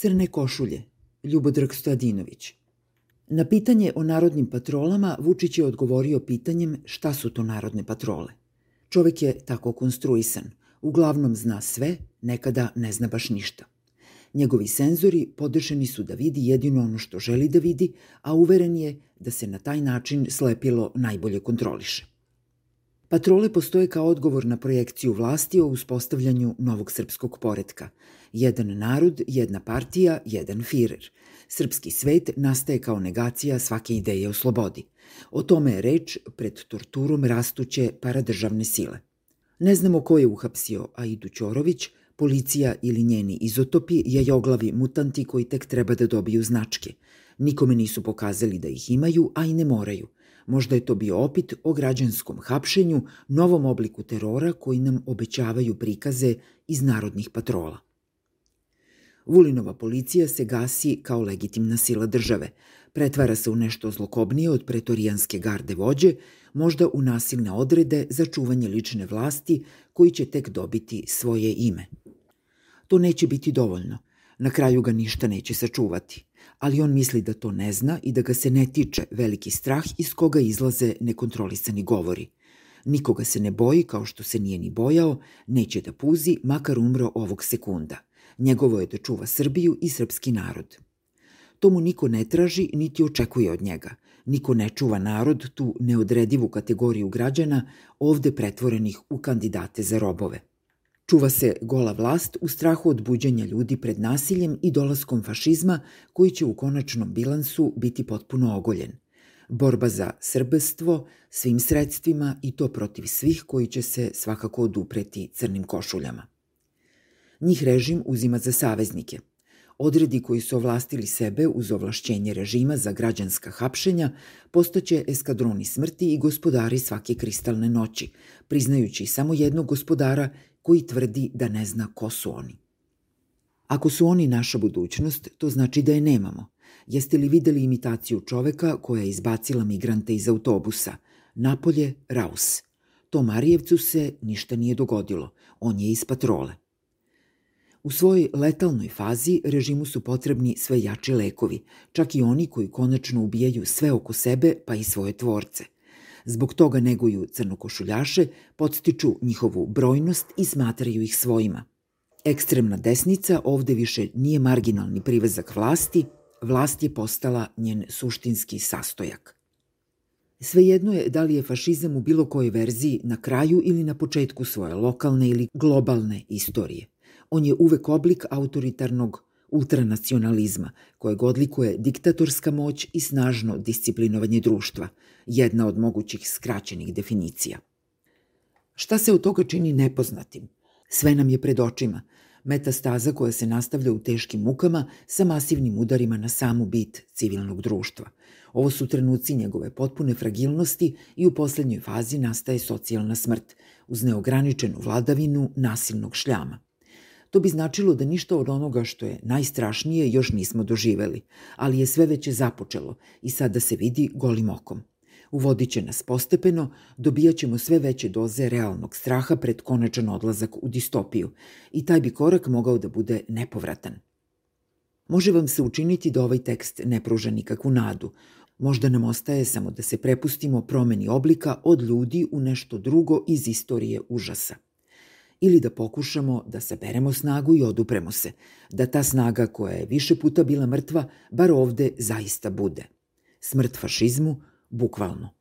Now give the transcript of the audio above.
Crne košulje, Ljubodrag Stojadinović. Na pitanje o narodnim patrolama Vučić je odgovorio pitanjem šta su to narodne patrole. Čovek je tako konstruisan. Uglavnom zna sve, nekada ne zna baš ništa. Njegovi senzori podešeni su da vidi jedino ono što želi da vidi, a uveren je da se na taj način slepilo najbolje kontroliše. Patrole postoje kao odgovor na projekciju vlasti o uspostavljanju novog srpskog poredka. Jedan narod, jedna partija, jedan firer. Srpski svet nastaje kao negacija svake ideje o slobodi. O tome je reč pred torturom rastuće paradržavne sile. Ne znamo ko je uhapsio Aidu Ćorović, policija ili njeni izotopi, jajoglavi mutanti koji tek treba da dobiju značke. Nikome nisu pokazali da ih imaju, a i ne moraju – Možda je to bio opit o građanskom hapšenju, novom obliku terora koji nam obećavaju prikaze iz narodnih patrola. Vulinova policija se gasi kao legitimna sila države, pretvara se u nešto zlokobnije od pretorijanske garde vođe, možda u nasilne odrede za čuvanje lične vlasti koji će tek dobiti svoje ime. To neće biti dovoljno. Na kraju ga ništa neće sačuvati ali on misli da to ne zna i da ga se ne tiče veliki strah iz koga izlaze nekontrolisani govori. Nikoga se ne boji kao što se nije ni bojao, neće da puzi, makar umro ovog sekunda. Njegovo je da čuva Srbiju i srpski narod. To mu niko ne traži, niti očekuje od njega. Niko ne čuva narod, tu neodredivu kategoriju građana, ovde pretvorenih u kandidate za robove. Čuva se gola vlast u strahu od buđenja ljudi pred nasiljem i dolaskom fašizma koji će u konačnom bilansu biti potpuno ogoljen. Borba za srbestvo svim sredstvima i to protiv svih koji će se svakako odupreti crnim košuljama. Njih režim uzima za saveznike. Odredi koji su ovlastili sebe uz ovlašćenje režima za građanska hapšenja postaće eskadroni smrti i gospodari svake kristalne noći, priznajući samo jednog gospodara koji tvrdi da ne zna ko su oni. Ako su oni naša budućnost, to znači da je nemamo. Jeste li videli imitaciju čoveka koja je izbacila migrante iz autobusa? Napolje, Raus. To Marijevcu se ništa nije dogodilo. On je iz patrole. U svojoj letalnoj fazi režimu su potrebni sve jači lekovi, čak i oni koji konačno ubijaju sve oko sebe, pa i svoje tvorce – Zbog toga neguju crnokošuljaše, podstiču njihovu brojnost i smatraju ih svojima. Ekstremna desnica ovde više nije marginalni privezak vlasti, vlast je postala njen suštinski sastojak. Svejedno je da li je fašizam u bilo kojoj verziji na kraju ili na početku svoje lokalne ili globalne istorije. On je uvek oblik autoritarnog ultranacionalizma, kojeg odlikuje diktatorska moć i snažno disciplinovanje društva, jedna od mogućih skraćenih definicija. Šta se od toga čini nepoznatim? Sve nam je pred očima, metastaza koja se nastavlja u teškim mukama sa masivnim udarima na samu bit civilnog društva. Ovo su trenuci njegove potpune fragilnosti i u poslednjoj fazi nastaje socijalna smrt, uz neograničenu vladavinu nasilnog šljama. To bi značilo da ništa od onoga što je najstrašnije još nismo doživeli, ali je sve već započelo i sada se vidi golim okom. Uvodit će nas postepeno, dobijat ćemo sve veće doze realnog straha pred konačan odlazak u distopiju i taj bi korak mogao da bude nepovratan. Može vam se učiniti da ovaj tekst ne pruža nikakvu nadu, Možda nam ostaje samo da se prepustimo promeni oblika od ljudi u nešto drugo iz istorije užasa ili da pokušamo da saberemo snagu i odupremo se, da ta snaga koja je više puta bila mrtva, bar ovde zaista bude. Smrt fašizmu, bukvalno.